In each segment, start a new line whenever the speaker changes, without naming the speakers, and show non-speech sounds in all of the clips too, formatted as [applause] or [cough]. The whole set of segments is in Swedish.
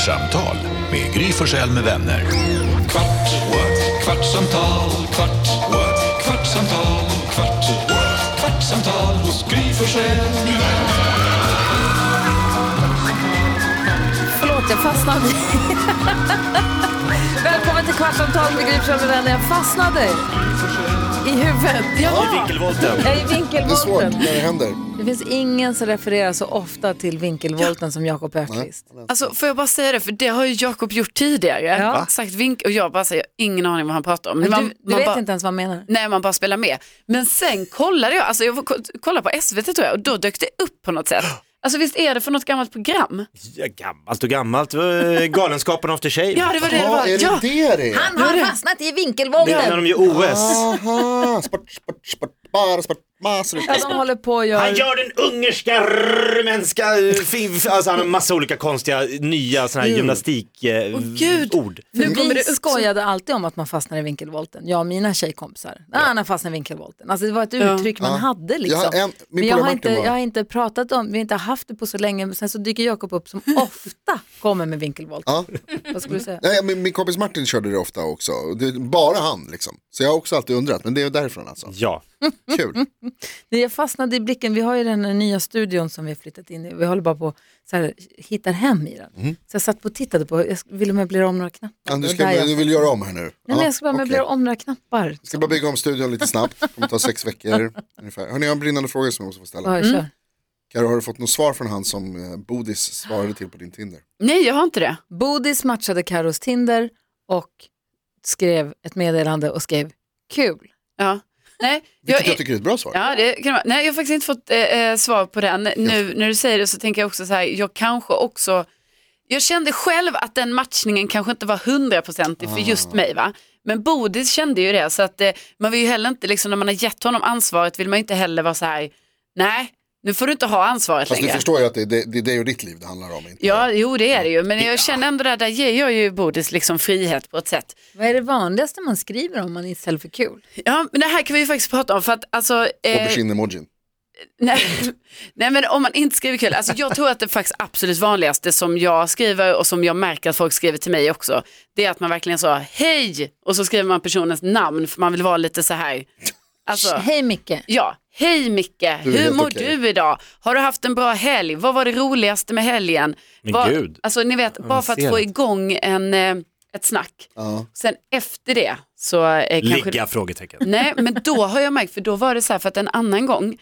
Kvartsamtal med Gry Forssell med vänner.
Kvart, what? kvartsamtal, kvart, what? kvartsamtal, kvart, what? kvartsamtal hos Gry Forssell med vänner.
Förlåt, jag fastnade. [laughs] Välkommen till Kvartsamtal med Gry Forssell med vänner. Jag fastnade i huvudet. Ja,
I vinkelvolten.
jag är i
Det är svårt
vinkelvolten.
när det händer.
Det finns ingen som refererar så ofta till vinkelvolten som Jakob Öqvist.
Alltså får jag bara säga det, för det har ju Jakob gjort tidigare.
Ja.
Sagt vink och jag bara säger, jag har ingen aning vad han pratar om.
Men
man,
du, du
man
vet
bara,
inte ens vad han menar.
Nej, man bara spelar med. Men sen kollade jag, alltså jag kollade på SVT tror jag och då dök det upp på något sätt. Alltså visst är det för något gammalt program?
Ja, gammalt och gammalt. Eh, Galenskaparna After Shave.
Ja, det var det det var.
är det
Ja.
det det är?
Han har fastnat i
Det är när de gör OS.
Aha, sport, sport, sport, bara sport, massor.
Ja, de håller på och
Han
gör...
gör den ungerska rumänska, eh, alltså han har massa olika konstiga nya såna här gymnastikord.
Åh, Gud.
ord.
Nu kommer det
skojade alltid om att man fastnar i vinkelvolten. Jag och mina tjejkompisar. Ja. Han har fastnat i vinkelvolten. Alltså det var ett uttryck man
Ja.
hade liksom.
Jag har en-
Men jag har, inte, jag har inte pratat om, vi har inte haft det på så länge. Men sen så dyker Jakob upp som [laughs] ofta kommer med vinkelvolten.
Ja.
Vad skulle du säga?
Nej, min, min kompis Martin körde det ofta också. Det bara han liksom. Så jag har också alltid undrat, men det är därifrån alltså.
Ja, [laughs]
Kul.
Jag fastnade i blicken, vi har ju den nya studion som vi har flyttat in i. Vi håller bara på så här, hittar hem i den.
Mm.
Så jag satt på och tittade på, jag ville möblera om några knappar.
Ja, du, ska,
jag-
du vill göra om här nu?
Nej, men jag ska bara
okej.
möblera om några knappar.
Ska bara bygga om studion lite snabbt. Det kommer ta sex veckor ungefär. Hörni, jag har en brinnande fråga som jag måste få ställa.
Ja, kör.
Karo, har du fått något svar från han som eh, Bodis svarade till på din Tinder?
Nej, jag har inte det.
Bodis matchade Karos Tinder och skrev ett meddelande och skrev kul.
Ja. Nej,
Vilket
jag,
jag tycker är ett bra svar.
Ja, det kan vara. Nej, jag har faktiskt inte fått eh, eh, svar på den. Nu när du säger det så tänker jag också så här, jag kanske också, jag kände själv att den matchningen kanske inte var hundraprocentig för just mig va. Men Bodis kände ju det så att eh, man vill ju heller inte, liksom, när man har gett honom ansvaret vill man ju inte heller vara så här, nej, nu får du inte ha ansvaret
Fast du
längre.
förstår ju att det, det, det är dig och ditt liv det handlar om. Inte
Ja, jo det är det ju, men jag känner ändå där, där ger jag ju Bodis liksom frihet på ett sätt.
Vad är det vanligaste man skriver om man istället för kul?
Ja, men det här kan vi ju faktiskt prata om för att alltså, eh,
Aubergine-emojin. [laughs]
Nej, nej men om man inte skriver kul, alltså jag tror att det faktiskt absolut vanligaste som jag skriver och som jag märker att folk skriver till mig också, det är att man verkligen sa hej och så skriver man personens namn för man vill vara lite så här, alltså,
Hej Micke.
ja, hej Micke, hur mår
okej.
du idag? Har du haft en bra helg? Vad var det roligaste med helgen?
Men
Vad-
gud.
Alltså ni vet, bara för att få igång en, eh, ett snack.
Ja.
Sen efter det så eh, kanske...
ligga? Frågetecken.
Nej, men då [laughs] har jag märkt, för då var det så här, för att en annan gång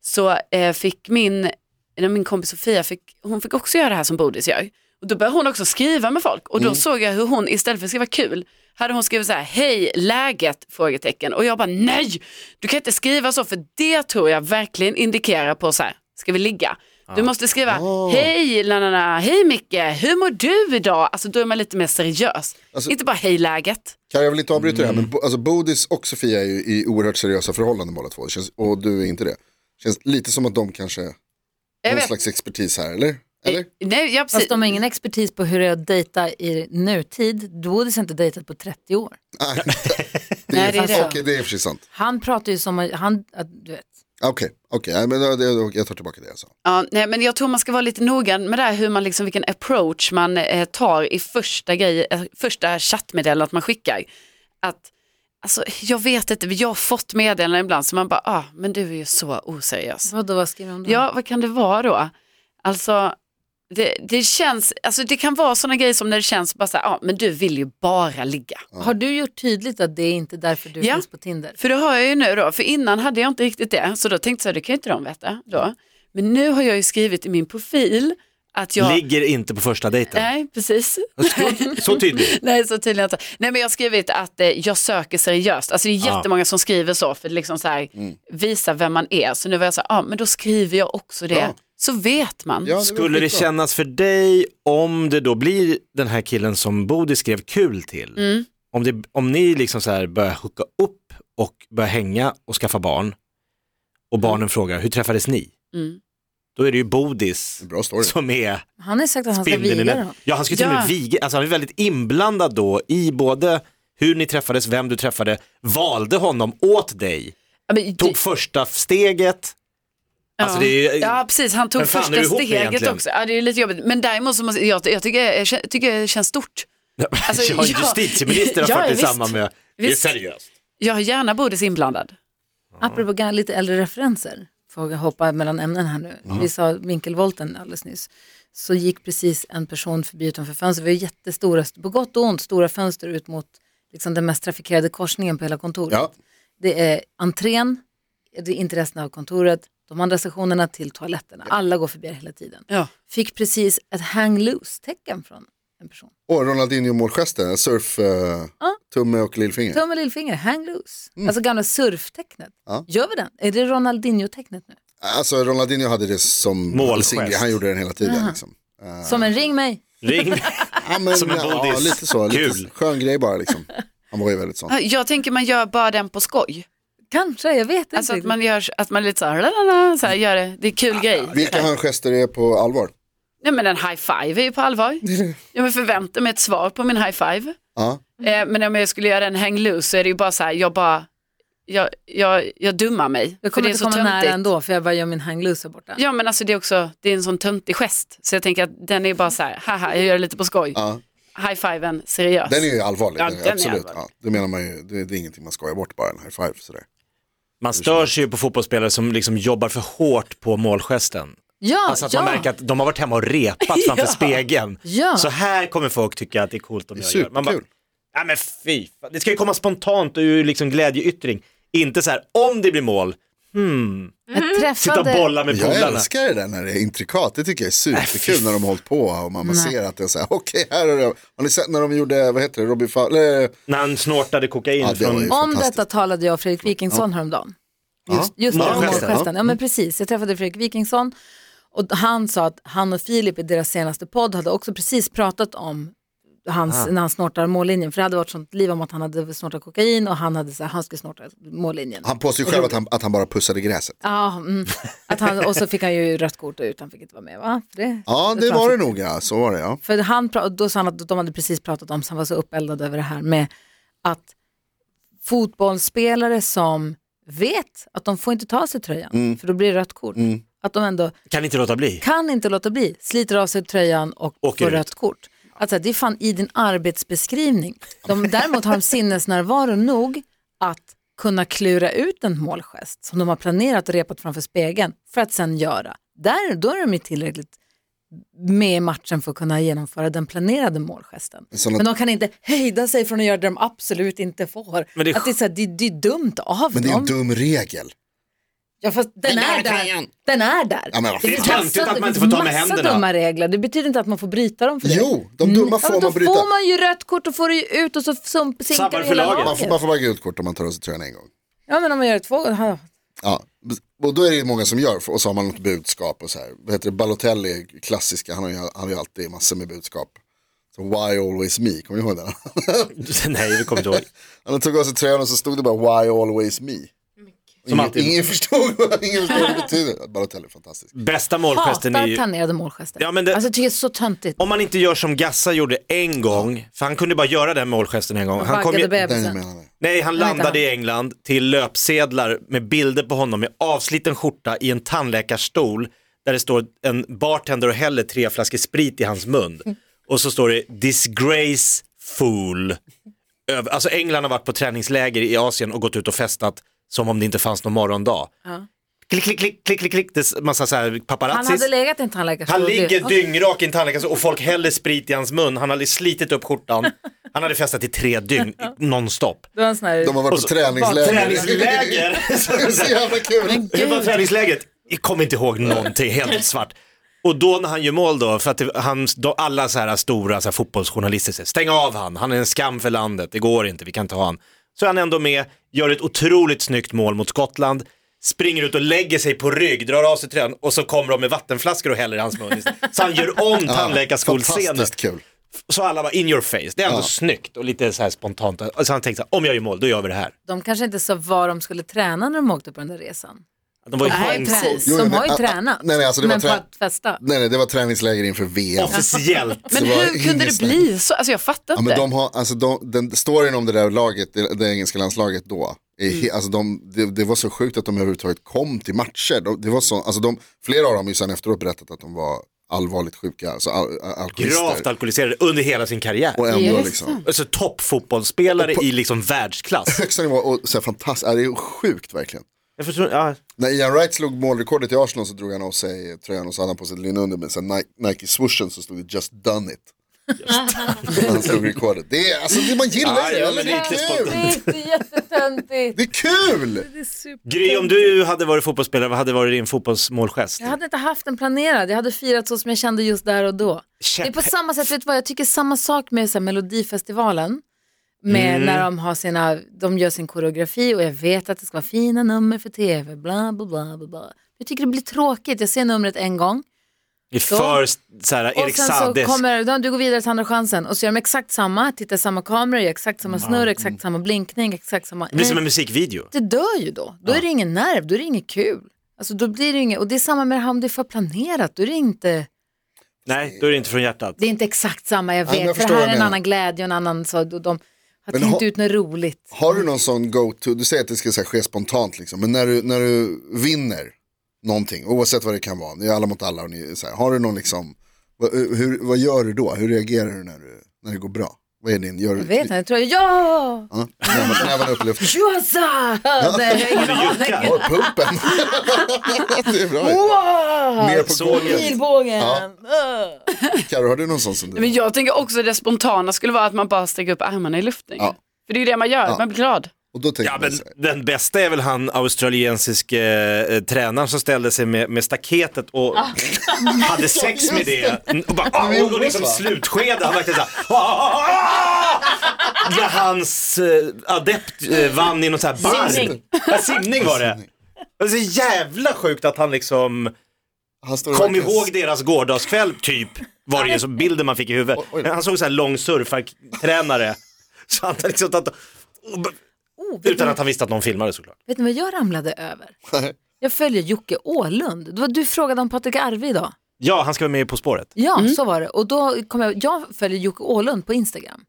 så eh, fick min, min kompis Sofia, fick, hon fick också göra det här som Bodis gör. Och då började hon också skriva med folk och då såg jag hur hon istället för att skriva kul, hade hon skrivit så här, hej läget? Frågetecken. Och jag bara, nej, du kan inte skriva så, för det tror jag verkligen indikerar på så här, ska vi ligga? Du måste skriva, hej, la, la, la, hej Micke, hur mår du idag? Alltså då är man lite mer seriös.
Alltså-
inte bara hej läget.
Karo, jag vill inte avbryta det här, men
Mm.
Alltså, Bodis och Sofia är ju i oerhört seriösa förhållanden båda två. Känns, och du är inte det. Känns lite som att de kanske
Jag
någon
vet.
slags expertis här, eller? Eller?
Nej, ja, precis.
Fast de har ingen expertis på hur det är att dejta i nutid. Bodis har inte dejtat på 30 år. [laughs]
Nej, det,
Nej,
är,
det är det.
okej, det är för sig sant.
Han pratar ju som, han, att, du vet.
Okej, okej, nej, men det, det, jag tar tillbaka det jag sa.
Ja, nej, men jag tror man ska vara lite noga med det här, hur man liksom, vilken approach man eh, tar i första, grej, eh, första chattmeddelandet man skickar. Att, alltså, jag vet inte, jag har fått meddelanden ibland så man bara, ah, men du är ju så oseriös.
Vadå, vad skriver han då?
Ja, vad kan det vara då? Alltså, det, det känns, alltså det kan vara sådana grejer som när det känns bara så här, ah, men du vill ju bara ligga.
Har du gjort tydligt att det är inte därför du
Ja.
finns på Tinder?
För det har jag ju nu då, för innan hade jag inte riktigt det, så då tänkte jag så här, det kan ju inte de veta då. Men nu har jag ju skrivit i min profil att jag...
Ligger inte på första dejten.
Nej, precis.
Så tydligt. [laughs]
Nej, så tydligen inte. Nej, men jag har skrivit att eh, jag söker seriöst. Alltså det är
Ja.
jättemånga som skriver så för att liksom så här, visa vem man är. Så nu var jag så här, ja men då skriver jag också det.
Bra.
Så vet man.
Ja, var
Skulle det kännas för dig om det då blir den här killen som Bodil skrev kul till?
Mm.
Om, det, om ni liksom så här börjar hooka upp och börjar hänga och skaffa barn och barnen frågar hur träffades ni?
Mm.
Då är det ju Bodis
Bra story.
som är
Han har sagt att han ska viga dem.
Ja, han ska till och med
Ja.
viga, alltså han är väldigt inblandad då i både hur ni träffades, vem du träffade, valde honom åt dig,
Ja, men,
tog första steget. Alltså, det är,
Ja precis, han tog
fan,
första steget
egentligen?
också. Ja, det är lite jobbigt. Men däremot så måste jag, jag, tycker, jag tycker det känns stort. Alltså, [laughs]
ja,
ja.
justitieministern har
Ja,
fått det
visst.
samman med. Det är seriöst.
Jag har gärna Bodis inblandad.
Apropå gamla, lite äldre referenser, får jag hoppa mellan ämnen här nu. Vi sa vinkelvolten alldeles nyss. Så gick precis en person förbi utanför fönstret. Vi har jättestora, på gott och ont, stora fönster ut mot liksom, den mest trafikerade korsningen på hela kontoret.
Ja.
Det är entrén, det är inte resten av kontoret, de andra stationerna till toaletterna. Alla går förbi hela tiden.
Ja.
Fick precis ett hang loose-tecken från en person.
Och Ronaldinho-målgesten, surf, eh,
Ja.
tumme och lillfinger.
Tumme och lillfinger, hang loose. Alltså gamla surftecknet.
Ja.
Gör vi den? Är det Ronaldinho-tecknet nu?
Alltså Ronaldinho hade det som
Målgest.
han gjorde den hela tiden. Liksom. Eh,
Som en ring mig.
Ring. [laughs]
ja, men,
Som en
ja,
bodis.
lite så, lite
Kul.
skön grej bara liksom. Han var ju väldigt sån.
Ja, Jag tänker man gör bara den på skoj.
Kanske, jag vet inte.
Alltså att man gör att man lite så här, lalala, så här gör det, det är kul grej.
Vilka handgester är på allvar?
Nej men en high five är ju på allvar. [laughs] Jag förväntar mig ett svar på min high five.
Ja.
Eh, men om jag skulle göra en hang loose så är det ju bara så här, jag bara, jag, jag, jag dummar mig.
jag
för
kommer
det är
inte
så
komma nära
töntigt.
ändå för jag bara gör min hang loose här borta.
Ja men alltså det är också, det är en sån töntig gest. Så jag tänker att den är bara så här, haha jag gör det lite på skoj.
Ja.
High fiven, seriös.
Den är ju allvarlig,
Ja,
den är
den är
absolut.
allvarlig.
ja, det menar man ju, det, det är ingenting man skojar bort bara, en high five. Sådär.
Man stör sig ju på fotbollsspelare som liksom jobbar för hårt på målgesten.
Ja,
Alltså att
ja.
man märker att de har varit hemma och repat [laughs] framför spegeln.
Ja.
Så här kommer folk tycka att det är coolt om jag gör. Man bara,
superkul.
ja men fy, det ska ju komma spontant och ur liksom glädjeyttring. Inte så här, om det blir mål,
Jag
sitta och
träffade,
bolla med
Jag
polarna.
älskar det där när det är intrikat, det tycker jag är superkul
fy
när de har hållit på och man ser att det är så här, okej här är det, har ni sett när de gjorde, vad heter det, Robin Fowler,
När han snortade kokain
Ja, det
från...
om detta talade jag och Fredrik Wikingsson häromdagen. Just, just det,
Målgesten,
målgesten.
ja.
Ja. men precis, jag träffade Fredrik Wikingsson och han sa att han och Filip i deras senaste podd hade också precis pratat om hans,
Ah.
när han snortar mållinjen. För det hade varit sånt liv om att han hade snortat kokain och han, hade, så här, han skulle snorta mållinjen.
han påstår ju själv att han, att han bara pussade gräset.
Ja, mm, att han, och så fick han ju rött kort ut, han fick inte vara med va? För det,
Ja, det var det nog ja, så var det ja.
För han, då sa han att de hade precis pratat om, så han var så uppeldad över det här med att fotbollsspelare som vet att de får inte ta sig tröjan,
Mm.
för då blir det rött kort. Att de ändå
Kan inte låta bli.
kan inte låta bli, sliter av sig tröjan och
Åker
får
ut.
rött kort. Alltså, det är fan i din arbetsbeskrivning. De, däremot har de sinnesnärvaro nog att kunna klura ut en målgest som de har planerat och repat framför spegeln för att sen göra. Där, då är de ju tillräckligt med i matchen för att kunna genomföra den planerade målgesten.
Sådana-
Men de kan inte hejda sig från att göra det de absolut inte får.
Men det är
att det, är så här, det, det är dumt av
Men det är en
dem.
dum regel.
Ja, fast den är där. Den är där.
Ja, men
det finns
Det är töntigt
massa-
att man inte
det
får ta med
massa
händerna.
dumma regler. Det betyder inte att man får bryta dem för det.
Jo, de dumma får
ja,
man
då
bryta.
får man ju rött kort och får det ju ut och så sump, sinkar
Sabbar
det hela
laget.
Man får, man får bara gult kort om man tar av sig tröjan en gång.
Ja men om man gör det två gånger.
Ja, och då är det många som gör, och så har man något budskap och så här. Vad heter det, Balotelli, klassiska, han har ju, han har ju alltid massor med budskap. Så why always me, kommer ni ihåg den? [laughs]
Nej, vi kommer inte ihåg.
Han tog av sig tröjan och så stod det bara why always me. Ingen,
alltid.
ingen förstod ingen förstod vad det betyder. Balotelli är fantastisk.
Bästa målgesten är
Hatar
ju...
planerade målgester.
Ja, men det-
Alltså jag tycker det är så töntigt.
Om man inte gör som Gassa gjorde en gång, för han kunde bara göra den målgesten en gång. Han kom
Vaggade
ju,
Den jag
bebisen.
menar.
nej, han landade i England till löpsedlar med bilder på honom med avsliten skjorta i en tandläkarstol där det står en bartender och häller tre flaskor sprit i hans mun. Och så står det disgraceful. Över- Alltså England har varit på träningsläger i Asien och gått ut och festat som om det inte fanns någon morgondag.
Ja.
Klick, klick, klick, klick, klick, klick. Det är massa så här
Han
paparazzis.
hade legat i en tandläkarstol.
Han ligger
Ja.
dyngrak i en tandläkarstol och folk häller sprit i hans mun. Han hade slitit upp skjortan. [laughs] Han hade festat i tre dygn nonstop.
Det var en sån här...
De har varit på
så-
träningsläger.
Träningsläger! [laughs]
det är så jävla kul.
Hur var träningsläget? Jag kommer inte ihåg någonting, helt svart. Och då när han gör mål då, för att det, han, då alla så här stora så här fotbollsjournalister säger stäng av han, han är en skam för landet, det går inte, vi kan inte ha han. Så är han ändå med, gör ett otroligt snyggt mål mot Skottland, springer ut och lägger sig på rygg, drar av sig tröjan och så kommer de med vattenflaskor och häller i hans mun. [laughs] Så han gör om tandläkarskolscenen.
Fantastiskt kul.
Så alla var in your face, det är ändå
Ja.
snyggt och lite så här spontant. Och så han tänkte så här, om jag gör mål, då gör vi det här.
De kanske inte sa var de skulle träna när de åkte på den där resan.
De var ju
Nej,
på
precis.
Jo,
De har ju
ah, ah,
tränat.
nej, nej, alltså det var
men på
trä-
att festa.
Nej, nej, det var träningsläger inför VM.
officiellt.
Men
var
hur kunde det bli så? Alltså jag fattar
Ja,
inte.
men de har, alltså de, den storyn om det där laget, det, det engelska landslaget då, he, alltså de, det, det var så sjukt att de överhuvudtaget kom till matcher. De, det var så, alltså de, flera av dem har ju sen efteråt berättat att de var allvarligt sjuka, alltså al, al, alkoholister.
Gravt alkoholiserade under hela sin karriär.
Och ändå
det
liksom,
Alltså toppfotbollsspelare
på-
i liksom världsklass. [laughs]
högsta nivå och så här fantastiskt, ja, det är sjukt verkligen.
Jag förstår, ja.
När Ian Wright slog målrekordet i Arsenal så drog han av sig tröjan och så hade han på sig ett linne under med sen Nike, Nike swooshen så stod det just done it. [laughs] han slog rekordet. Det är, alltså det man gillar
Ja, ja,
eller?
men
det är
lite
kul.
Det är jättetöntigt.
Det är kul!
Det är super-
Gry, om du hade varit fotbollsspelare, vad hade varit din fotbollsmålgest?
Jag hade inte haft den planerad, jag hade firat så som jag kände just där och då. Det är på samma sätt, vet du vad, jag tycker samma sak med så här, Melodifestivalen. Med
Mm.
när de, har sina, de gör sin koreografi och jag vet att det ska vara fina nummer för tv, bla bla bla bla. bla. Jag tycker det blir tråkigt, jag ser numret en gång
I för så här,
och
Erik
sen så
Saades.
kommer, de, du går vidare till andra chansen och så gör de exakt samma, tittar samma kamera, gör exakt samma snurr, exakt samma blinkning, exakt samma...
Det blir som en musikvideo.
det dör ju då, då är det ingen nerv, då är det inget kul. Alltså då blir det inget, och det är samma med det här om det är för planerat, då är det inte...
Nej, då är det inte från hjärtat.
Det är inte exakt samma, jag vet.
jag
för det här är en annan glädje och en annan, så de har
Men
tänkt
ha-
ut något roligt.
Har du någon sån go-to, du säger att det ska här, ske spontant liksom, men när du, när du vinner någonting, oavsett vad det kan vara, ni är alla mot alla och ni, så här, har du någon liksom, vad, hur, vad gör du då? Hur reagerar du när, du, när det går bra? Vad är din, gör du?
Jag vet inte, jag tror jag, ja!
Ja, näven upp i luften.
Tjosa! Nej, jag har ingen aning.
Pumpen! [laughs] det är bra.
Wow!
Ner på golvet.
Pilbågen!
Ja. Karo, har du någon sån som du?
Men jag tänker också det spontana skulle vara att man bara sticker upp armarna i luften.
Ja.
För det är ju det man gör, man blir glad.
Och då tänker
Ja,
man
men den bästa är väl han australiensiske eh, tränaren som ställde sig med, med staketet och [laughs] hade sex med det. Mm, Och, bara, ah, och, och liksom slutskede, han verkligen såhär, ah, ah, ah! När hans eh, adept eh, vann i någon sån här bar.
Simning.
Ja, simning var det. Det är så jävla sjukt att han liksom
han står och
kom
verkligen-
ihåg deras gårdagskväll typ. Var det ju så bilden man fick i huvudet.
Oj, oj.
Han såg så här lång surfartränare. Så han hade liksom tagit
Oh,
utan att han visste att någon filmade såklart.
vet ni vad jag ramlade över? Jag följer Jocke Åhlund. Var, du frågade om Patrik Arve idag.
Ja, han ska vara med På spåret.
Ja, så var det. Och då kom jag, jag följer Jocke Åhlund på Instagram.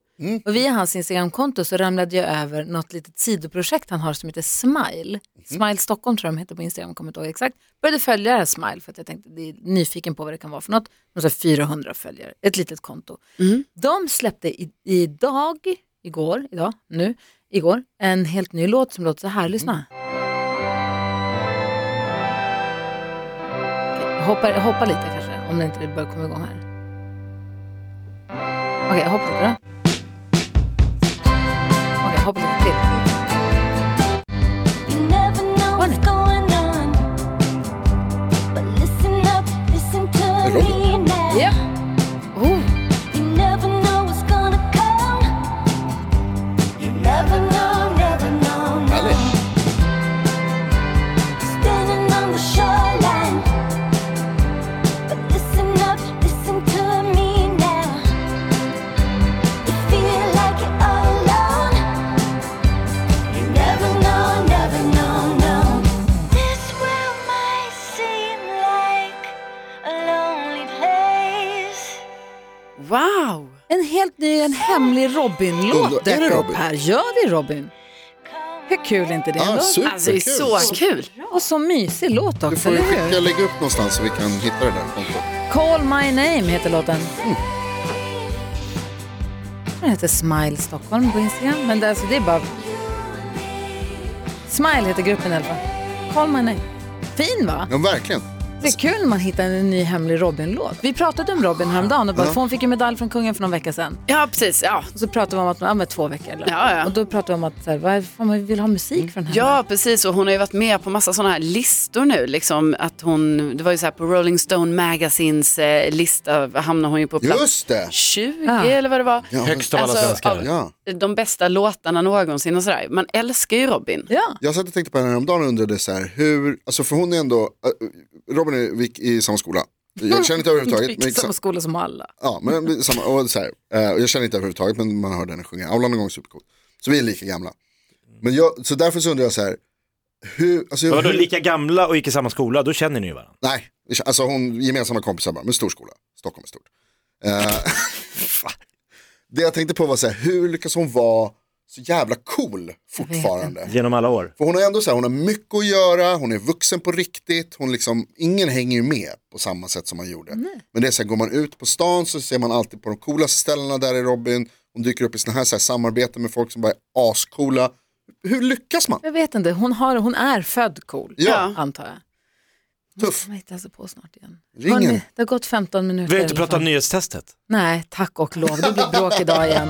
Och via hans Instagramkonto så ramlade jag över något litet sidoprojekt han har som heter Smile. Smile Stockholm tror jag de heter på Instagram, kommer inte ihåg exakt. Började följa det här Smile för att jag tänkte, det är nyfiken på vad det kan vara för något. De har 400 följare, ett litet konto. De släppte i, idag, igår, idag, nu, igår, en helt ny låt som låter så här, lyssna. Okej, jag hoppar, jag hoppar lite kanske, om det inte börjar komma igång här. Okej, jag hoppar lite då. Okej, jag hoppar lite till.
Know
What?
Wow!
en helt ny, en hemlig Robin-låt dök upp
Robin?
här. Det är Robin. Hur kul är inte det?
Ah,
ändå?
superkul.
Alltså det är så kul.
Och så mysig låt
Du
också,
får
eller
ju skicka, lägga upp någonstans så vi kan hitta det där kontot.
Call My Name heter låten. Den heter Smile Stockholm på Instagram. Men det, alltså, det är bara... Smile heter gruppen i alla fall. Call My Name. Fin va?
Ja, verkligen.
Det är kul när man hittar en ny hemlig Robin-låt. Vi pratade om Robin häromdagen och bara, för hon fick ju medalj från kungen för någon vecka sedan.
Ja, precis. Ja.
Och så pratade vi om att, ja men två veckor eller
Ja, ja.
Och då pratade vi om att, så här, vad fan, man vill ha musik från henne.
Ja, precis. Och hon har ju varit med på massa sådana här listor nu. Liksom att hon, det var ju så här på Rolling Stone Magazines eh, lista hamnar hon ju på plats
Just det.
20
Ja.
eller vad det var.
Ja,
Högst av alla
Alltså,
svenskar.
av-
Ja.
De bästa låtarna någonsin och sådär. Man älskar ju Robin.
Ja.
Jag satt och tänkte på henne häromdagen och undrade så här, hur, alltså för hon är ändå, äh, Robin är gick i samma skola. Jag känner inte överhuvudtaget. [laughs]
Gick
Men,
i samma skola som alla.
ja, men samma, och så här, eh, jag känner inte överhuvudtaget men man hörde henne sjunga aulan någon gång, supercoolt. Så vi är lika gamla. Men jag, så därför så undrar jag så här, hur, alltså,
Var de
hur,
lika gamla och gick i samma skola, då känner ni ju varandra.
nej, alltså hon, gemensamma kompisar bara, men stor skola, Stockholm är stort. Eh, [laughs] det jag tänkte på var så här, hur lyckas hon vara så jävla cool fortfarande?
Genom alla år.
För hon har ändå så här, hon har mycket att göra, hon är vuxen på riktigt, hon liksom, ingen hänger ju med på samma sätt som man gjorde. Men det är så här, går man ut på stan så ser man alltid på de coolaste ställena där i Robin, hon dyker upp i sådana här, så här samarbeten med folk som bara är ascoola. Hur lyckas man?
Jag vet inte, hon, har, hon är född cool,
Ja.
antar jag.
Tuff.
Jag hittar alltså på snart igen.
Ring
Hörni,
henne.
det har gått 15 minuter.
Vi har inte pratat om nyhetstestet.
Nej, tack och lov. Det blir bråk idag igen.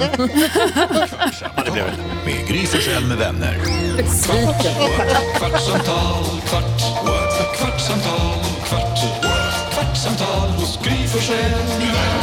Ja, det blev det. Med Gry Forssell med vänner.
Besviken.
Kvartsamtal, kvart, kvartsamtal, kvart, kvartsamtal hos Gry Forssell med vänner.